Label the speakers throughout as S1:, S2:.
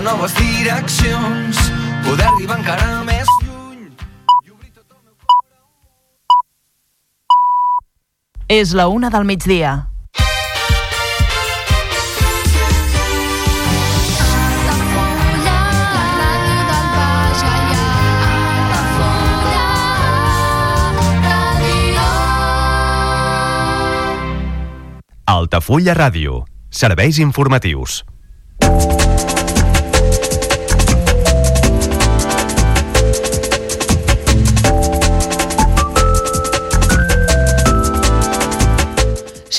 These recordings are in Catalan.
S1: a noves direccions, poder arribar encara més lluny.
S2: És la una del migdia.
S3: Altafulla Ràdio. Serveis informatius.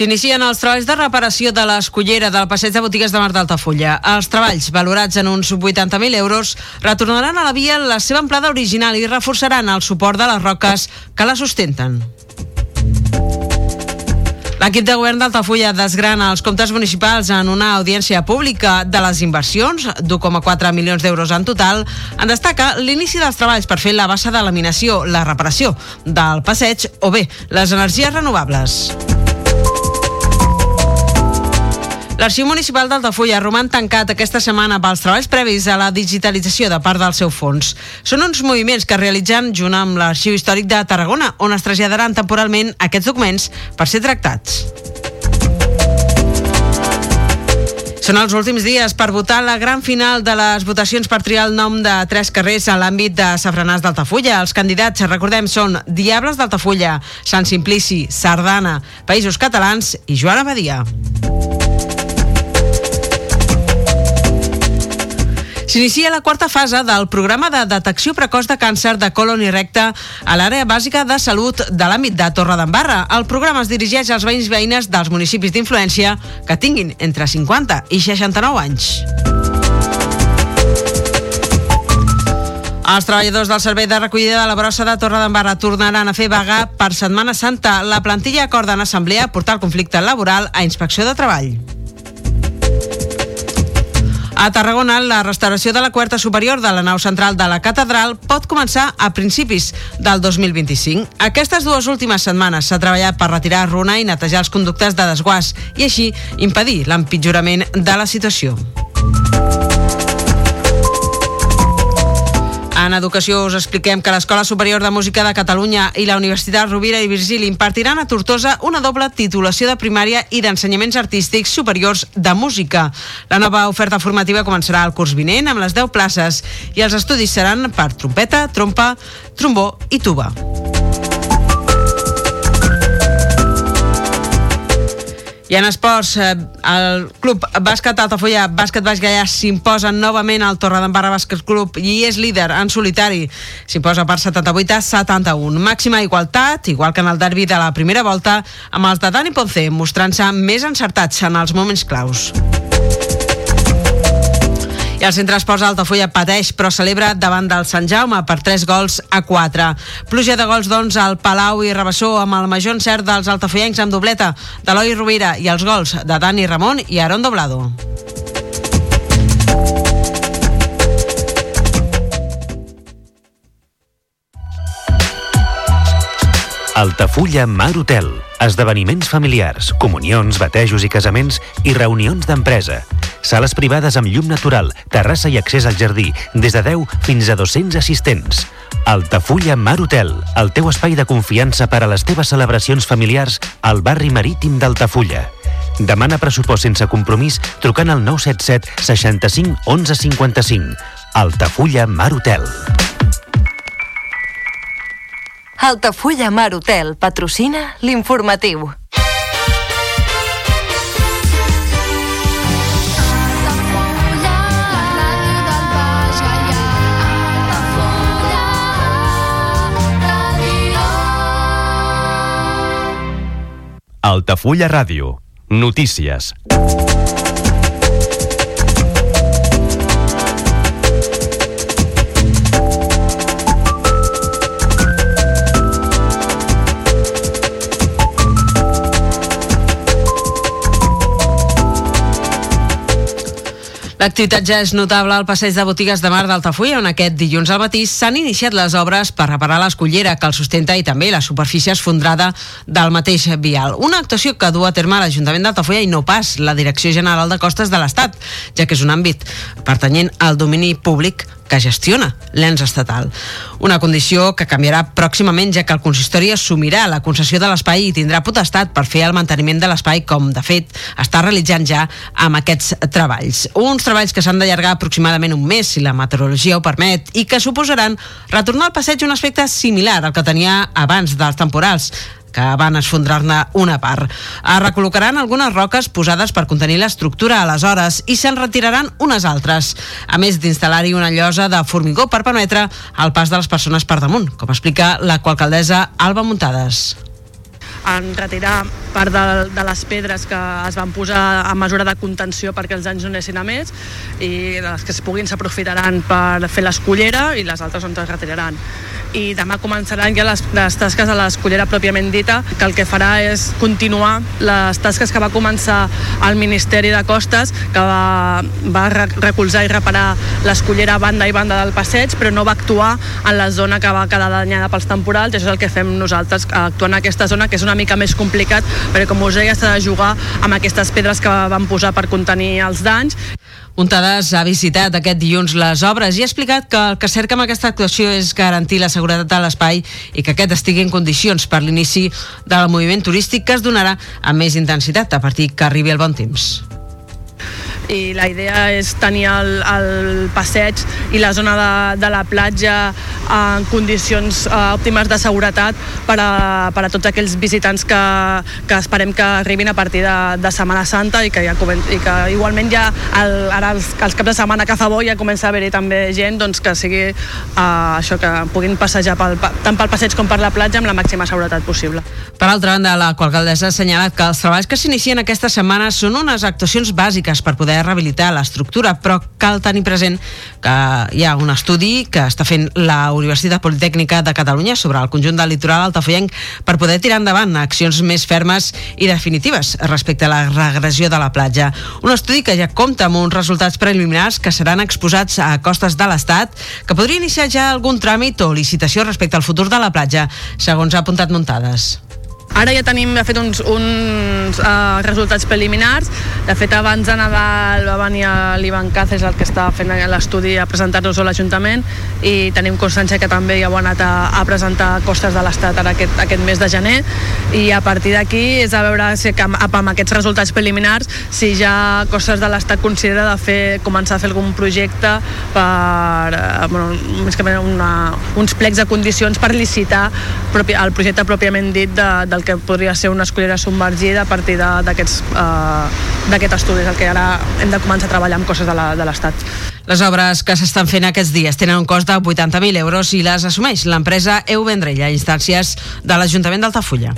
S4: S'inicien els treballs de reparació de l'escollera del passeig de botigues de Mar d'Altafulla. Els treballs, valorats en uns 80.000 euros, retornaran a la via la seva amplada original i reforçaran el suport de les roques que la sustenten. L'equip de govern d'Altafulla desgrana els comptes municipals en una audiència pública de les inversions, d'1,4 milions d'euros en total, en destaca l'inici dels treballs per fer la bassa de laminació, la reparació del passeig o bé les energies renovables. L'Arxiu Municipal d'Altafulla roman tancat aquesta setmana pels treballs previs a la digitalització de part del seu fons. Són uns moviments que realitzen junt amb l'Arxiu Històric de Tarragona, on es traslladaran temporalment aquests documents per ser tractats. Són els últims dies per votar la gran final de les votacions per triar el nom de tres carrers a l'àmbit de Safranàs d'Altafulla. Els candidats, recordem, són Diables d'Altafulla, Sant Simplici, Sardana, Països Catalans i Joan Abadia. S'inicia la quarta fase del programa de detecció precoç de càncer de colon i recte a l'àrea bàsica de salut de l'àmbit de Torredembarra. El programa es dirigeix als veïns veïnes dels municipis d'influència que tinguin entre 50 i 69 anys. Els treballadors del Servei de Recollida de la Brossa de Torredembarra tornaran a fer vaga per Setmana Santa. La plantilla acorda en assemblea portar el conflicte laboral a Inspecció de Treball. A Tarragona, la restauració de la quarta superior de la nau central de la catedral pot començar a principis del 2025. Aquestes dues últimes setmanes s'ha treballat per retirar runa i netejar els conductes de desguàs i així impedir l'empitjorament de la situació. En educació us expliquem que l'Escola Superior de Música de Catalunya i la Universitat Rovira i Virgili impartiran a Tortosa una doble titulació de primària i d'ensenyaments artístics superiors de música. La nova oferta formativa començarà el curs vinent amb les 10 places i els estudis seran per trompeta, trompa, trombó i tuba. I en esports, eh, el club bàsquet Altafulla, bàsquet Baix Gaià s'imposa novament al Torredembarra Bàsquet Club i és líder en solitari. S'imposa per 78 a 71. Màxima igualtat, igual que en el derbi de la primera volta, amb els de Dani Ponce mostrant-se més encertats en els moments claus. I el centre esports Altafulla pateix, però celebra davant del Sant Jaume per 3 gols a 4. Pluja de gols, doncs, al Palau i Rebassó amb el major encert dels altafollencs amb dobleta d'Eloi Rovira i els gols de Dani Ramon i Aaron Doblado.
S5: Altafulla Mar Hotel. Esdeveniments familiars, comunions, batejos i casaments i reunions d'empresa. Sales privades amb llum natural, terrassa i accés al jardí, des de 10 fins a 200 assistents. Altafulla Mar Hotel, el teu espai de confiança per a les teves celebracions familiars al barri marítim d'Altafulla. Demana pressupost sense compromís trucant al 977 65 11 55. Altafulla Mar Hotel.
S6: Altafulla Mar Hotel patrocina l'informatiu.
S3: Altafulla Ràdio. Notícies.
S4: L'activitat ja és notable al passeig de botigues de Mar d'Altafulla, on aquest dilluns al matí s'han iniciat les obres per reparar l'escollera que el sustenta i també la superfície esfondrada del mateix vial. Una actuació que du a terme l'Ajuntament d'Altafulla i no pas la Direcció General de Costes de l'Estat, ja que és un àmbit pertanyent al domini públic que gestiona l'ens estatal. Una condició que canviarà pròximament ja que el consistori assumirà la concessió de l'espai i tindrà potestat per fer el manteniment de l'espai com, de fet, està realitzant ja amb aquests treballs. Uns treballs que s'han d'allargar aproximadament un mes si la meteorologia ho permet i que suposaran retornar al passeig un aspecte similar al que tenia abans dels temporals, que van esfondrar-ne una part. Es recol·locaran algunes roques posades per contenir l'estructura aleshores i se'n retiraran unes altres, a més d'instal·lar-hi una llosa de formigó per permetre el pas de les persones per damunt, com explica la coalcaldessa Alba Muntades
S7: en retirar part de, de les pedres que es van posar a mesura de contenció perquè els anys no anessin a més i les que es puguin s'aprofitaran per fer l'escollera i les altres on es retiraran i demà començaran ja les, les tasques a l'escollera pròpiament dita, que el que farà és continuar les tasques que va començar el Ministeri de Costes, que va, va recolzar i reparar l'escollera banda i banda del passeig, però no va actuar en la zona que va quedar danyada pels temporals, això és el que fem nosaltres, actuar en aquesta zona, que és una mica més complicat, perquè com us deia, s'ha de jugar amb aquestes pedres que van posar per contenir els danys.
S4: Muntades ha visitat aquest dilluns les obres i ha explicat que el que cerca amb aquesta actuació és garantir la seguretat de l'espai i que aquest estigui en condicions per l'inici del moviment turístic que es donarà amb més intensitat a partir que arribi el bon temps
S7: i la idea és tenir el, el passeig i la zona de, de la platja en condicions uh, òptimes de seguretat per a, per a tots aquells visitants que, que esperem que arribin a partir de, de Setmana Santa i que, ja, i que igualment ja el, ara els, els caps de setmana que fa bo ja comença a haver-hi també gent doncs, que sigui uh, això que puguin passejar pel, tant pel passeig com per la platja amb la màxima seguretat possible.
S4: Per altra banda, la qualcaldessa ha assenyalat que els treballs que s'inicien aquesta setmana són unes actuacions bàsiques per poder rehabilitar l'estructura, però cal tenir present que hi ha un estudi que està fent la Universitat Politècnica de Catalunya sobre el conjunt del litoral altafoyenc per poder tirar endavant accions més fermes i definitives respecte a la regressió de la platja. Un estudi que ja compta amb uns resultats preliminars que seran exposats a costes de l'Estat, que podria iniciar ja algun tràmit o licitació respecte al futur de la platja, segons ha apuntat Muntades.
S7: Ara ja tenim, de fet, uns, uns uh, resultats preliminars. De fet, abans de Nadal va venir l'Ivan Cáceres, el que està fent l'estudi, a presentar-nos a l'Ajuntament i tenim constància que també ja ho ha anat a, a presentar costes de l'Estat ara aquest, aquest mes de gener i a partir d'aquí és a veure si amb, amb aquests resultats preliminars si ja costes de l'Estat considera de fer, començar a fer algun projecte per, uh, bueno, més que una, uns plecs de condicions per licitar propi, el projecte pròpiament dit de, del el que podria ser una escollera submergida a partir d'aquest uh, estudi, el que ara hem de començar a treballar amb coses de l'Estat.
S4: Les obres que s'estan fent aquests dies tenen un cost de 80.000 euros i les assumeix l'empresa EU Vendrella, instàncies de l'Ajuntament d'Altafulla.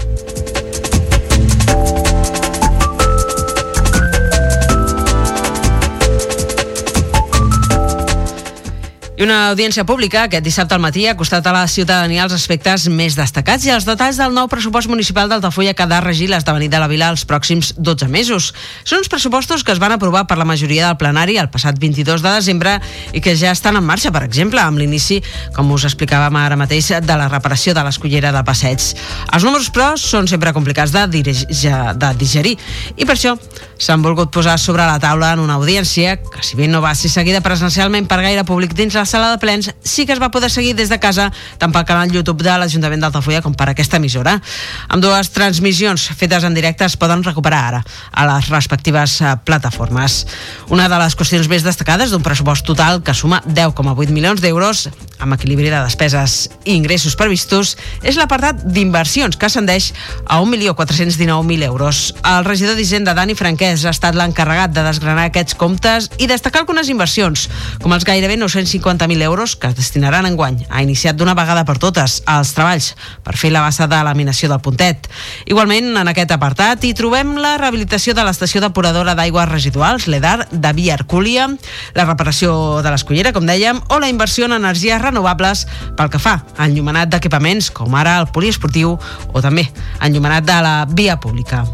S4: Una audiència pública aquest dissabte al matí ha costat a la ciutadania els aspectes més destacats i els detalls del nou pressupost municipal d'Altafulla que ha de regir l'esdevenit de la vila els pròxims 12 mesos. Són uns pressupostos que es van aprovar per la majoria del plenari el passat 22 de desembre i que ja estan en marxa, per exemple, amb l'inici, com us explicàvem ara mateix, de la reparació de l'escollera del passeig. Els números, però, són sempre complicats de, de digerir i per això s'han volgut posar sobre la taula en una audiència que, si bé no va ser seguida presencialment per gaire públic dins la sala de plens sí que es va poder seguir des de casa tant pel canal YouTube de l'Ajuntament d'Altafulla com per aquesta emissora. Amb dues transmissions fetes en directe es poden recuperar ara a les respectives eh, plataformes. Una de les qüestions més destacades d'un pressupost total que suma 10,8 milions d'euros amb equilibri de despeses i ingressos previstos és l'apartat d'inversions que ascendeix a 1.419.000 euros. El regidor d'Hisenda, Dani Franquès, ha estat l'encarregat de desgranar aquests comptes i destacar algunes inversions, com els gairebé 950 50.000 euros que es destinaran en guany. Ha iniciat d'una vegada per totes els treballs per fer la bassa de laminació del puntet. Igualment, en aquest apartat hi trobem la rehabilitació de l'estació depuradora d'aigües residuals, l'EDAR, de Via Arcúlia, la reparació de l'escollera, com dèiem, o la inversió en energies renovables pel que fa a enllumenat d'equipaments, com ara el poliesportiu o també enllumenat de la via pública.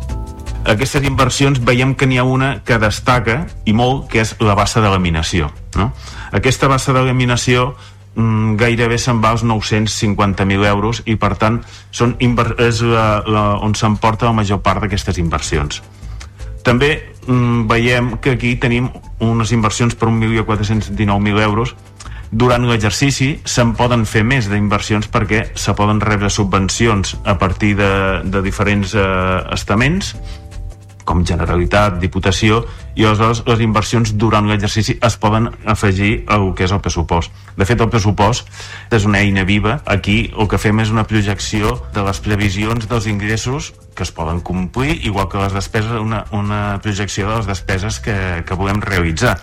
S8: Aquestes inversions veiem que n'hi ha una que destaca i molt, que és la bassa de laminació. No? Aquesta bassa de laminació mm, gairebé se'n va als 950.000 euros i per tant són és la, la, on s'emporta la major part d'aquestes inversions. També mm, veiem que aquí tenim unes inversions per 1.419.000 euros durant l'exercici se'n poden fer més d'inversions perquè se poden rebre subvencions a partir de, de diferents eh, estaments com Generalitat, Diputació i aleshores les inversions durant l'exercici es poden afegir al que és el pressupost. De fet, el pressupost és una eina viva. Aquí el que fem és una projecció de les previsions dels ingressos que es poden complir, igual que les despeses, una, una projecció de les despeses que, que volem realitzar.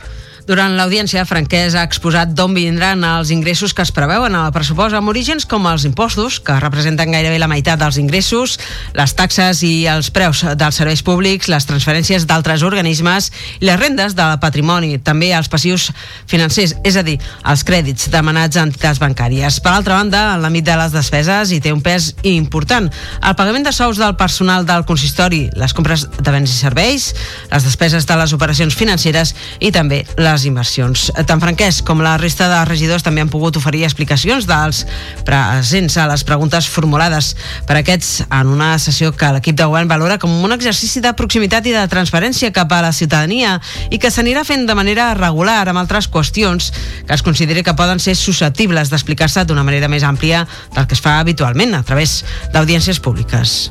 S4: Durant l'audiència, Franquès ha exposat d'on vindran els ingressos que es preveuen al pressupost amb orígens com els impostos, que representen gairebé la meitat dels ingressos, les taxes i els preus dels serveis públics, les transferències d'altres organismes i les rendes del patrimoni, també els passius financers, és a dir, els crèdits demanats a entitats bancàries. Per altra banda, en l'àmbit de les despeses hi té un pes important. El pagament de sous del personal del consistori, les compres de béns i serveis, les despeses de les operacions financeres i també les les inversions. Tant Franquès com la resta de regidors també han pogut oferir explicacions dels presents a les preguntes formulades per aquests en una sessió que l'equip de govern valora com un exercici de proximitat i de transparència cap a la ciutadania i que s'anirà fent de manera regular amb altres qüestions que es consideri que poden ser susceptibles d'explicar-se d'una manera més àmplia del que es fa habitualment a través d'audiències públiques.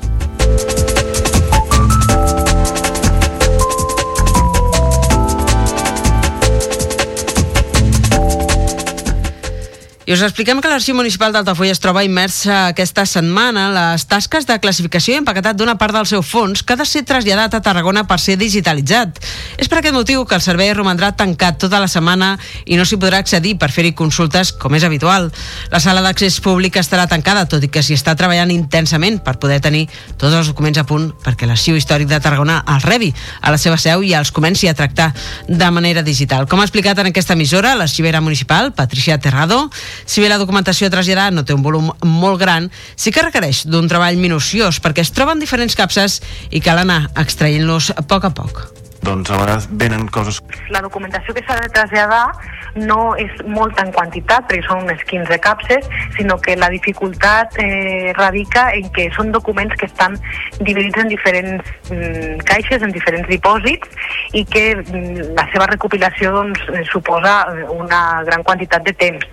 S4: I us expliquem que l'Arxiu Municipal d'Altafulla es troba immersa aquesta setmana en les tasques de classificació i empaquetat d'una part del seu fons que ha de ser traslladat a Tarragona per ser digitalitzat. És per aquest motiu que el servei romandrà tancat tota la setmana i no s'hi podrà accedir per fer-hi consultes com és habitual. La sala d'accés públic estarà tancada, tot i que s'hi està treballant intensament per poder tenir tots els documents a punt perquè l'Arxiu Històric de Tarragona els rebi a la seva seu i els comenci a tractar de manera digital. Com ha explicat en aquesta emissora, l'arxivera municipal, Patricia Terrado, si bé la documentació traslladada no té un volum molt gran, sí que requereix d'un treball minuciós perquè es troben diferents capses i cal anar extraient-los a poc a poc.
S8: Doncs a vegades venen coses...
S9: La documentació que s'ha de traslladar no és molta en quantitat, perquè són unes 15 capses, sinó que la dificultat eh, radica en que són documents que estan dividits en diferents mm, caixes, en diferents dipòsits, i que mm, la seva recopilació doncs, suposa eh, una gran quantitat de temps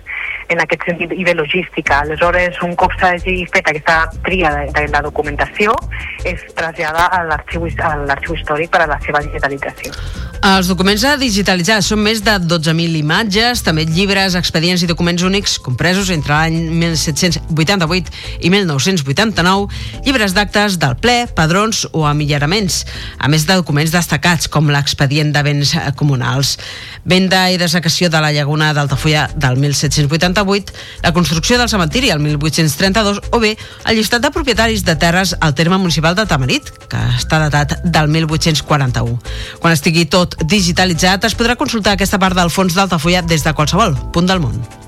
S9: en aquest sentit i de logística. Aleshores, un cop s'hagi fet aquesta tria de, de la documentació, es trasllada a l'arxiu històric per a la seva digitalització.
S4: Els documents a digitalitzar són més de 12.000 imatges, també llibres, expedients i documents únics compresos entre l'any 1788 i 1989, llibres d'actes del ple, padrons o amillaraments, a més de documents destacats com l'expedient de béns comunals. Venda i desacació de la llaguna d'Altafulla del 1788, la construcció del cementiri el 1832 o bé el llistat de propietaris de terres al terme municipal de Tamarit, que està datat del 1841. Quan estigui tot digitalitzat, es podrà consultar aquesta part del fons d'Altafulla des de qualsevol punt del món.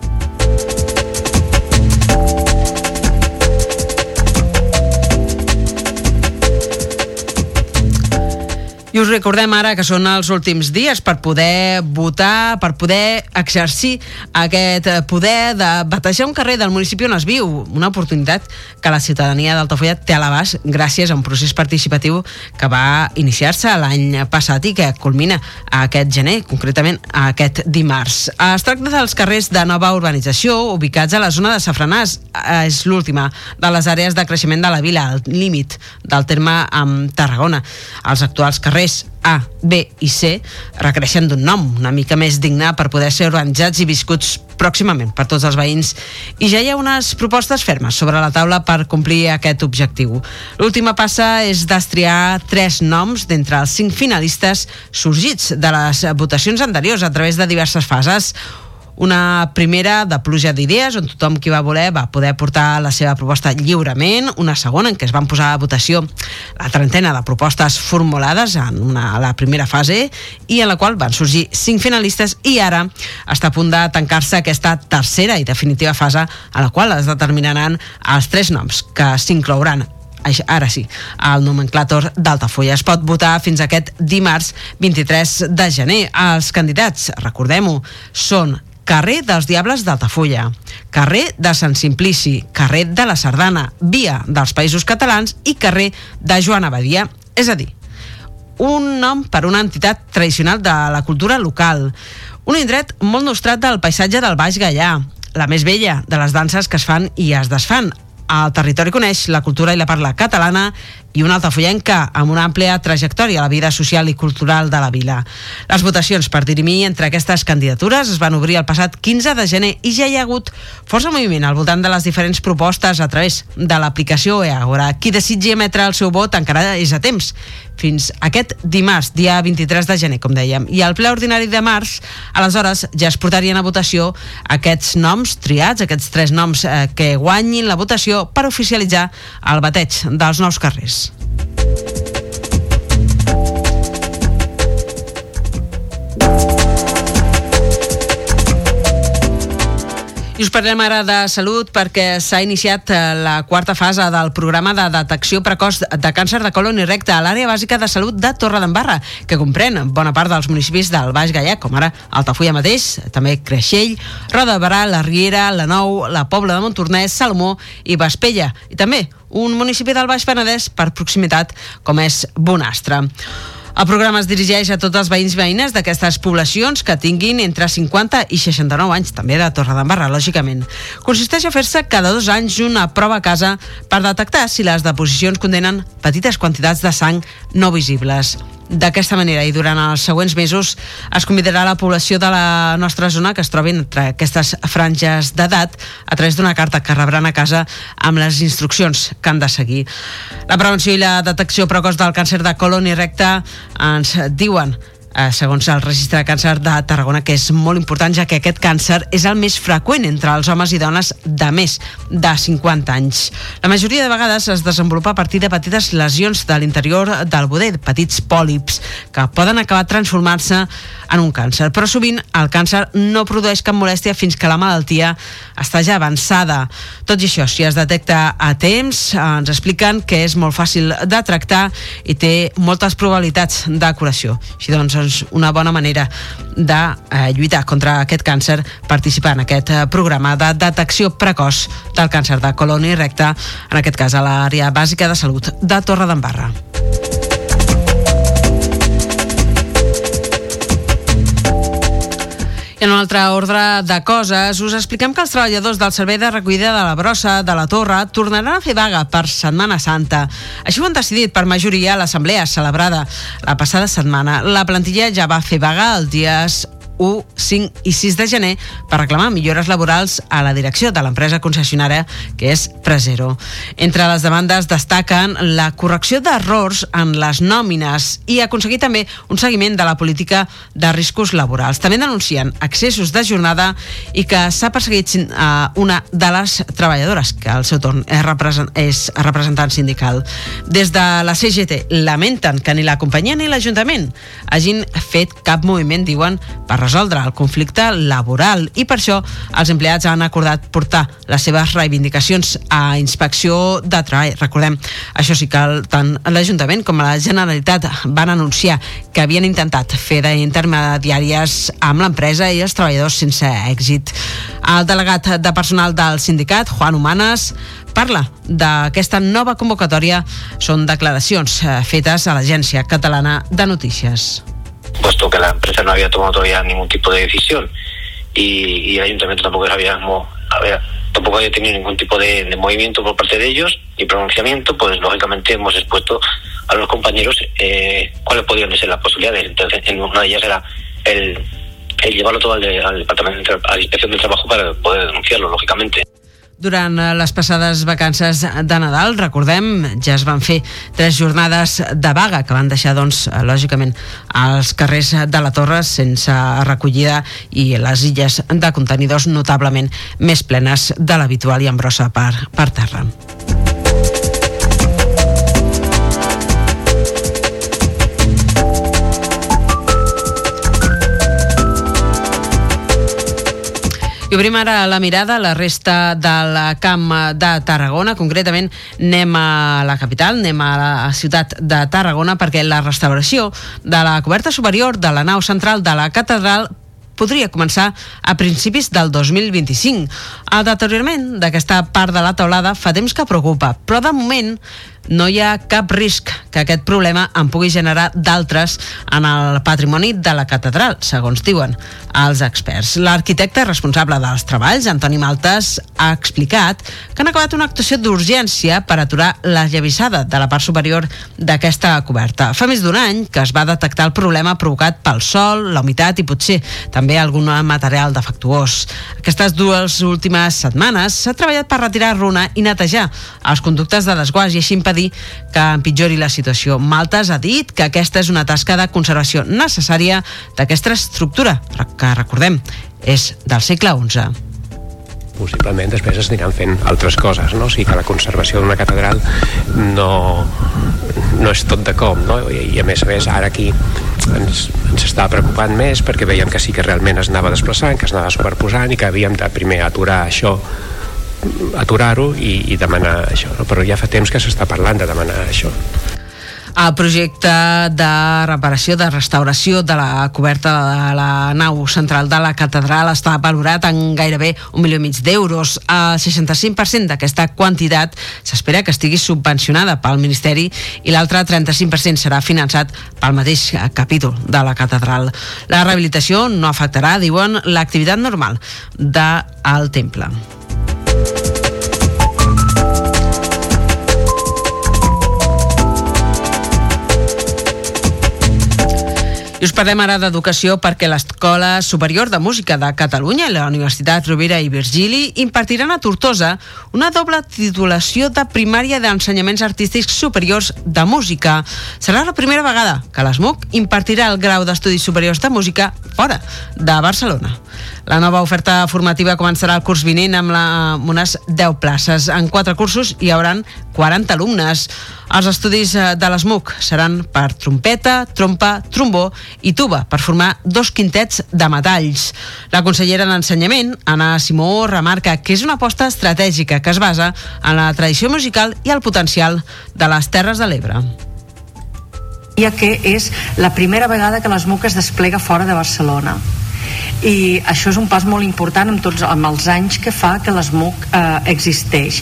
S4: I us recordem ara que són els últims dies per poder votar, per poder exercir aquest poder de batejar un carrer del municipi on es viu, una oportunitat que la ciutadania d'Altafulla té a l'abast gràcies a un procés participatiu que va iniciar-se l'any passat i que culmina aquest gener, concretament aquest dimarts. Es tracta dels carrers de nova urbanització ubicats a la zona de Safranàs. És l'última de les àrees de creixement de la vila, al límit del terme amb Tarragona. Els actuals carrers carrers A, B i C requereixen d'un nom una mica més digne per poder ser organitzats i viscuts pròximament per tots els veïns i ja hi ha unes propostes fermes sobre la taula per complir aquest objectiu. L'última passa és destriar tres noms d'entre els cinc finalistes sorgits de les votacions anteriors a través de diverses fases una primera de pluja d'idees on tothom qui va voler va poder portar la seva proposta lliurement, una segona en què es van posar a votació la trentena de propostes formulades en una, la primera fase i en la qual van sorgir cinc finalistes i ara està a punt de tancar-se aquesta tercera i definitiva fase a la qual es determinaran els tres noms que s'inclouran ara sí, al nomenclàtor d'Altafulla. Es pot votar fins aquest dimarts 23 de gener. Els candidats, recordem-ho, són carrer dels Diables d'Altafulla, carrer de Sant Simplici, carrer de la Sardana, via dels Països Catalans i carrer de Joan Abadia. És a dir, un nom per una entitat tradicional de la cultura local, un indret molt nostrat del paisatge del Baix Gaià, la més vella de les danses que es fan i es desfan. El territori coneix la cultura i la parla catalana i una altafollenca amb una àmplia trajectòria a la vida social i cultural de la vila. Les votacions per dirimir entre aquestes candidatures es van obrir el passat 15 de gener i ja hi ha hagut força moviment al voltant de les diferents propostes a través de l'aplicació EAGORA. Qui desitgi emetre el seu vot encara és a temps fins aquest dimarts, dia 23 de gener, com dèiem. I al ple ordinari de març, aleshores, ja es portarien a votació aquests noms triats, aquests tres noms eh, que guanyin la votació per oficialitzar el bateig dels nous carrers. Thank you I us parlem ara de salut perquè s'ha iniciat eh, la quarta fase del programa de detecció precoç de càncer de colon i recte a l'àrea bàsica de salut de Torredembarra, que comprèn bona part dels municipis del Baix Gaià, com ara Altafulla mateix, també Creixell, Roda de Barà, la Riera, la Nou, la Pobla de Montornès, Salomó i Vespella. I també un municipi del Baix Penedès per proximitat com és Bonastre. El programa es dirigeix a tots els veïns i veïnes d'aquestes poblacions que tinguin entre 50 i 69 anys, també de Torredembarra, lògicament. Consisteix a fer-se cada dos anys una prova a casa per detectar si les deposicions contenen petites quantitats de sang no visibles. D'aquesta manera i durant els següents mesos es convidarà la població de la nostra zona que es trobin entre aquestes franges d'edat a través d'una carta que rebran a casa amb les instruccions que han de seguir. La prevenció i la detecció precoç del càncer de colon i recte ens diuen eh, segons el registre de càncer de Tarragona, que és molt important, ja que aquest càncer és el més freqüent entre els homes i dones de més de 50 anys. La majoria de vegades es desenvolupa a partir de petites lesions de l'interior del budet, petits pòlips, que poden acabar transformant-se en un càncer. Però sovint el càncer no produeix cap molèstia fins que la malaltia està ja avançada. Tot i això, si es detecta a temps, ens expliquen que és molt fàcil de tractar i té moltes probabilitats de curació. Així doncs, doncs, una bona manera de eh, lluitar contra aquest càncer participar en aquest eh, programa de detecció precoç del càncer de colon i recte, en aquest cas a l'àrea bàsica de salut de Torre en un altre ordre de coses, us expliquem que els treballadors del Servei de Recollida de la Brossa de la Torre tornaran a fer vaga per Setmana Santa. Així ho han decidit per majoria l'assemblea celebrada la passada setmana. La plantilla ja va fer vaga els dies 1, 5 i 6 de gener per reclamar millores laborals a la direcció de l'empresa concessionària que és Presero. Entre les demandes destaquen la correcció d'errors en les nòmines i aconseguir també un seguiment de la política de riscos laborals. També denuncien accessos de jornada i que s'ha perseguit a una de les treballadores que al seu torn és, represent, és representant sindical. Des de la CGT lamenten que ni la companyia ni l'Ajuntament hagin fet cap moviment, diuen, per resoldre el conflicte laboral i per això els empleats han acordat portar les seves reivindicacions a inspecció de treball. Recordem, això sí que tant l'Ajuntament com la Generalitat van anunciar que havien intentat fer d'intermediàries amb l'empresa i els treballadors sense èxit. El delegat de personal del sindicat, Juan Humanes, parla d'aquesta nova convocatòria. Són declaracions eh, fetes a l'Agència Catalana de Notícies.
S10: Puesto que la empresa no había tomado todavía ningún tipo de decisión y, y el ayuntamiento tampoco había, tampoco había tenido ningún tipo de, movimiento por parte de ellos ni pronunciamiento, pues lógicamente hemos expuesto a los compañeros eh, cuáles podrían ser las posibilidades. Entonces, en una de ellas era el, llevarlo todo al, al departamento, a la inspección del trabajo para poder denunciarlo, lógicamente.
S4: Durant les passades vacances de Nadal, recordem, ja es van fer tres jornades de vaga que van deixar, doncs, lògicament, els carrers de la Torre sense recollida i les illes de contenidors notablement més plenes de l'habitual i amb brossa per, per terra. I obrim ara la mirada a la resta del camp de Tarragona. Concretament, anem a la capital, anem a la ciutat de Tarragona, perquè la restauració de la coberta superior de la nau central de la catedral podria començar a principis del 2025. El deteriorament d'aquesta part de la taulada fa temps que preocupa, però de moment no hi ha cap risc que aquest problema en pugui generar d'altres en el patrimoni de la catedral, segons diuen els experts. L'arquitecte responsable dels treballs, Antoni Maltes, ha explicat que han acabat una actuació d'urgència per aturar la llavissada de la part superior d'aquesta coberta. Fa més d'un any que es va detectar el problema provocat pel sol, la humitat i potser també algun material defectuós. Aquestes dues últimes setmanes s'ha treballat per retirar runa i netejar els conductes de desguàs i així impedir impedir que empitjori la situació. Maltes ha dit que aquesta és una tasca de conservació necessària d'aquesta estructura, que recordem, és del segle XI
S11: possiblement després es aniran fent altres coses, no? O sigui que la conservació d'una catedral no, no és tot de com, no? I, a més a més ara aquí ens, ens estava preocupant més perquè veiem que sí que realment es anava desplaçant, que es anava superposant i que havíem de primer aturar això aturar-ho i, i demanar això, no? però ja fa temps que s'està parlant de demanar això.
S4: El projecte de reparació, de restauració de la coberta de la nau central de la catedral està valorat en gairebé un milió i mig d'euros. El 65% d'aquesta quantitat s'espera que estigui subvencionada pel Ministeri i l'altre 35% serà finançat pel mateix capítol de la catedral. La rehabilitació no afectarà, diuen, l'activitat normal del temple. Us parlem ara d'educació perquè l'Escola Superior de Música de Catalunya i la Universitat Rovira i Virgili impartiran a Tortosa una doble titulació de primària d'ensenyaments artístics superiors de música. Serà la primera vegada que l'ESMUC impartirà el grau d'estudis superiors de música fora de Barcelona. La nova oferta formativa començarà el curs vinent amb, la, amb unes 10 places. En quatre cursos hi hauran 40 alumnes. Els estudis eh, de l'ESMUC seran per trompeta, trompa, trombó i tuba, per formar dos quintets de metalls. La consellera d'Ensenyament, Anna Simó, remarca que és una aposta estratègica que es basa en la tradició musical i el potencial de les Terres de l'Ebre
S12: ja que és la primera vegada que l'ESMUC es desplega fora de Barcelona i això és un pas molt important amb, tots, amb els anys que fa que l'ESMUC eh, existeix.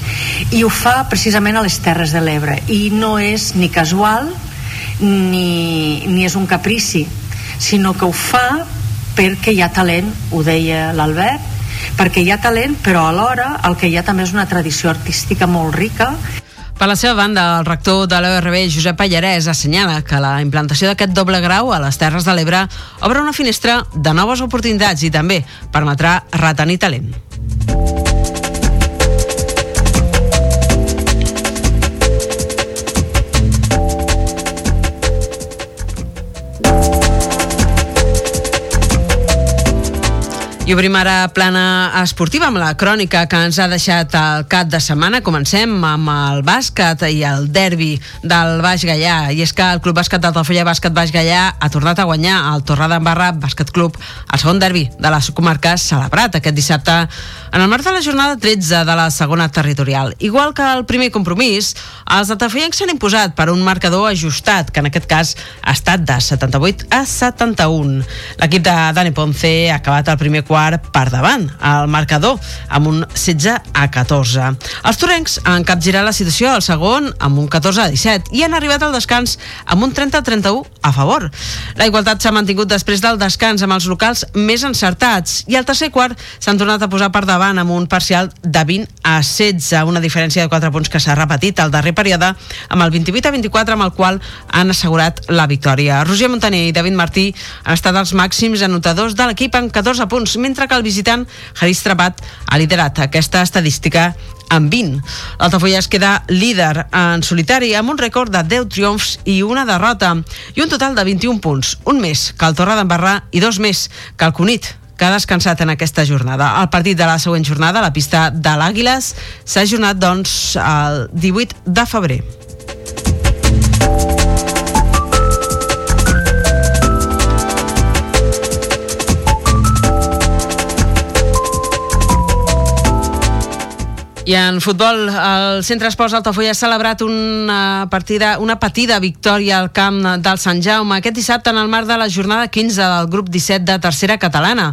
S12: I ho fa precisament a les Terres de l'Ebre. I no és ni casual ni, ni és un caprici sinó que ho fa perquè hi ha talent, ho deia l'Albert perquè hi ha talent però alhora el que hi ha també és una tradició artística molt rica
S4: per la seva banda, el rector de l'ORB, Josep Pallarès, assenyala que la implantació d'aquest doble grau a les Terres de l'Ebre obre una finestra de noves oportunitats i també permetrà retenir talent. I obrim ara plana esportiva amb la crònica que ens ha deixat el cap de setmana. Comencem amb el bàsquet i el derbi del Baix Gallà. I és que el Club Bàsquet d'Altafulla Bàsquet Baix Gallà ha tornat a guanyar el Torredembarra Bàsquet Club, el segon derbi de la comarca celebrat aquest dissabte en el marc de la jornada 13 de la segona territorial. Igual que el primer compromís, els altafollencs s'han imposat per un marcador ajustat, que en aquest cas ha estat de 78 a 71. L'equip de Dani Ponce ha acabat el primer quart quart per davant al marcador amb un 16 a 14. Els torencs han capgirat la situació al segon amb un 14 a 17 i han arribat al descans amb un 30 a 31 a favor. La igualtat s'ha mantingut després del descans amb els locals més encertats i al tercer quart s'han tornat a posar per davant amb un parcial de 20 a 16, una diferència de 4 punts que s'ha repetit al darrer període amb el 28 a 24 amb el qual han assegurat la victòria. Roger Montaner i David Martí han estat els màxims anotadors de l'equip amb 14 punts, mentre que el visitant Haris Trapat ha liderat aquesta estadística amb 20. L'Altafulla es queda líder en solitari amb un rècord de 10 triomfs i una derrota i un total de 21 punts, un més que el Torre d'Embarrà i dos més que el Cunit que ha descansat en aquesta jornada. El partit de la següent jornada, la pista de l'Àguiles, s'ha ajornat, doncs, el 18 de febrer. I en futbol, el Centre Esports Altafulla ha celebrat una partida, una petida victòria al camp del Sant Jaume aquest dissabte en el marc de la jornada 15 del grup 17 de tercera catalana.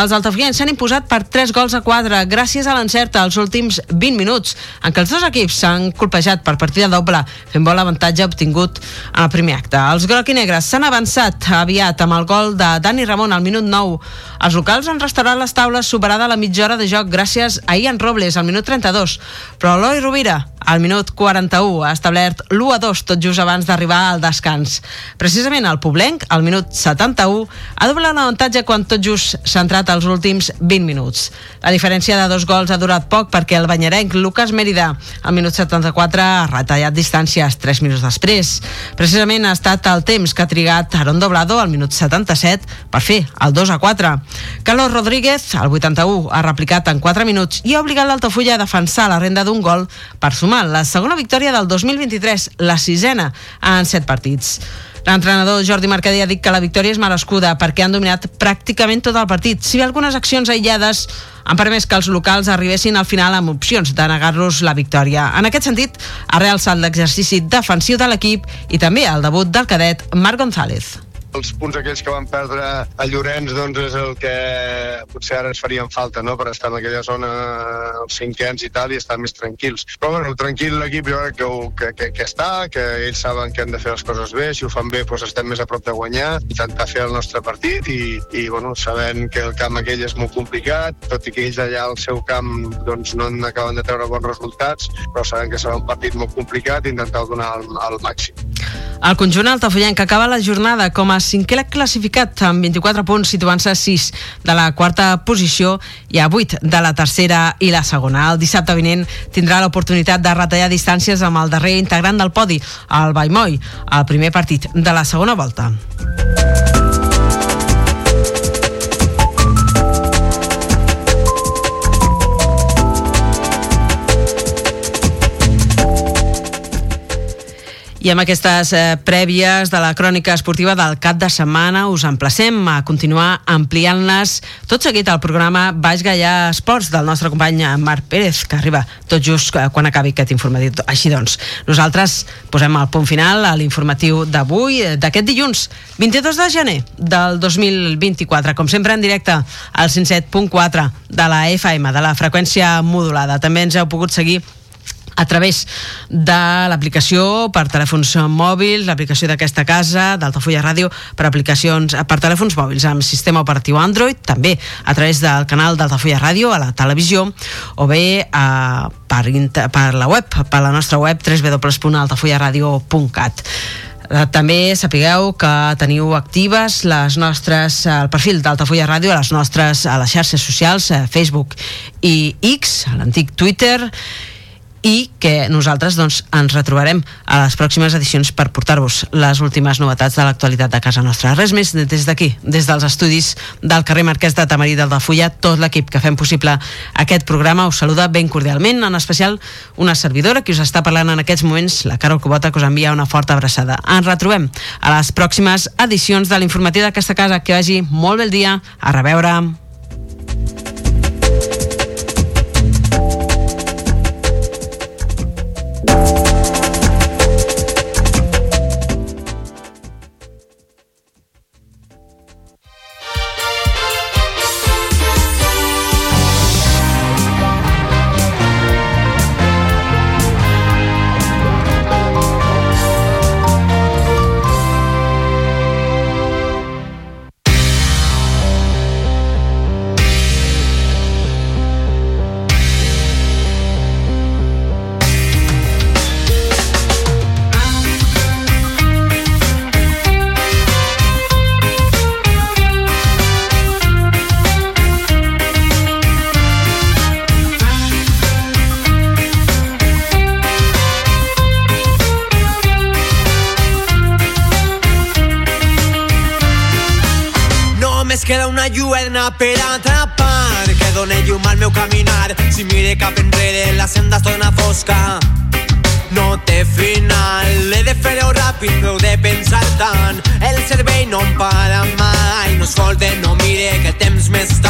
S4: Els altafullans s'han imposat per 3 gols a 4 gràcies a l'encert als últims 20 minuts, en què els dos equips s'han colpejat per partida doble, fent bo l'avantatge obtingut en el primer acte. Els groc i negres s'han avançat aviat amb el gol de Dani Ramon al minut 9. Els locals han restaurat les taules superada la mitja hora de joc gràcies a Ian Robles al minut 30 32, però Eloi Rovira al minut 41 ha establert l'1 a 2 tot just abans d'arribar al descans. Precisament el Poblenc, al minut 71, ha doblat l'avantatge quan tot just s'ha entrat als últims 20 minuts. La diferència de dos gols ha durat poc perquè el banyerenc Lucas Mérida, al minut 74, ha retallat distàncies 3 minuts després. Precisament ha estat el temps que ha trigat Aaron Doblado al minut 77 per fer el 2 a 4. Carlos Rodríguez, al 81, ha replicat en 4 minuts i ha obligat l'Altafulla a defensar la renda d'un gol per sumar sumant la segona victòria del 2023, la sisena en set partits. L'entrenador Jordi Mercader ha dit que la victòria és merescuda perquè han dominat pràcticament tot el partit. Si bé algunes accions aïllades han permès que els locals arribessin al final amb opcions de negar-los la victòria. En aquest sentit, ha realçat l'exercici defensiu de l'equip i també el debut del cadet Marc González
S13: els punts aquells que van perdre a Llorenç doncs és el que potser ara ens farien falta no? per estar en aquella zona els cinquens i tal i estar més tranquils. Però bueno, tranquil l'equip jo crec que, que, que, que està, que ells saben que han de fer les coses bé, si ho fan bé doncs estem més a prop de guanyar, intentar fer el nostre partit i, i bueno, sabent que el camp aquell és molt complicat, tot i que ells allà al seu camp doncs, no en acaben de treure bons resultats, però sabem que serà un partit molt complicat i intentar donar el, el màxim.
S4: El conjunt altafollenc acaba la jornada com a cinquè classificat amb 24 punts, situant-se a 6 de la quarta posició i a 8 de la tercera i la segona. El dissabte vinent tindrà l'oportunitat de retallar distàncies amb el darrer integrant del podi, el Baimoi, al primer partit de la segona volta. I amb aquestes eh, prèvies de la crònica esportiva del cap de setmana us emplacem a continuar ampliant-les tot seguit al programa Baix Gallà Esports del nostre company Marc Pérez, que arriba tot just eh, quan acabi aquest informatiu. Així doncs, nosaltres posem el punt final a l'informatiu d'avui, eh, d'aquest dilluns, 22 de gener del 2024, com sempre en directe al 107.4 de la FM, de la freqüència modulada. També ens heu pogut seguir a través de l'aplicació per telèfons mòbils, l'aplicació d'aquesta casa, d'Altafulla Ràdio, per aplicacions per telèfons mòbils amb sistema operatiu Android, també a través del canal d'Altafulla Ràdio a la televisió, o bé a, per, per la web, per la nostra web www.altafullaradio.cat eh, també sapigueu que teniu actives les nostres, el perfil d'Altafulla Ràdio a les nostres a les xarxes socials, Facebook i X, l'antic Twitter i que nosaltres doncs, ens retrobarem a les pròximes edicions per portar-vos les últimes novetats de l'actualitat de casa nostra. Res més des d'aquí, des dels estudis del carrer Marquès de Tamarí del Fulla, tot l'equip que fem possible aquest programa us saluda ben cordialment, en especial una servidora que us està parlant en aquests moments, la Carol Cubota, que us envia una forta abraçada. Ens retrobem a les pròximes edicions de l'informatiu d'aquesta casa. Que vagi molt bé el dia. A reveure.
S14: Mire que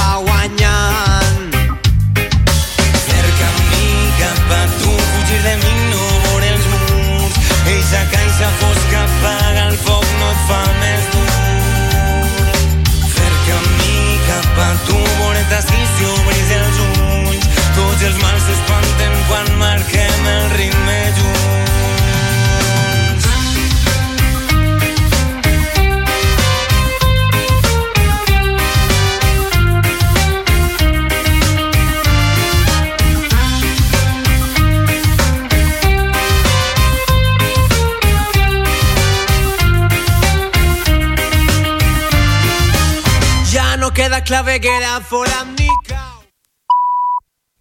S14: clave que era fora ni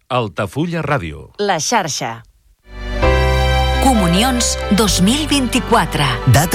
S15: Altafulla Ràdio.
S6: La xarxa. Comunions 2024.
S16: Data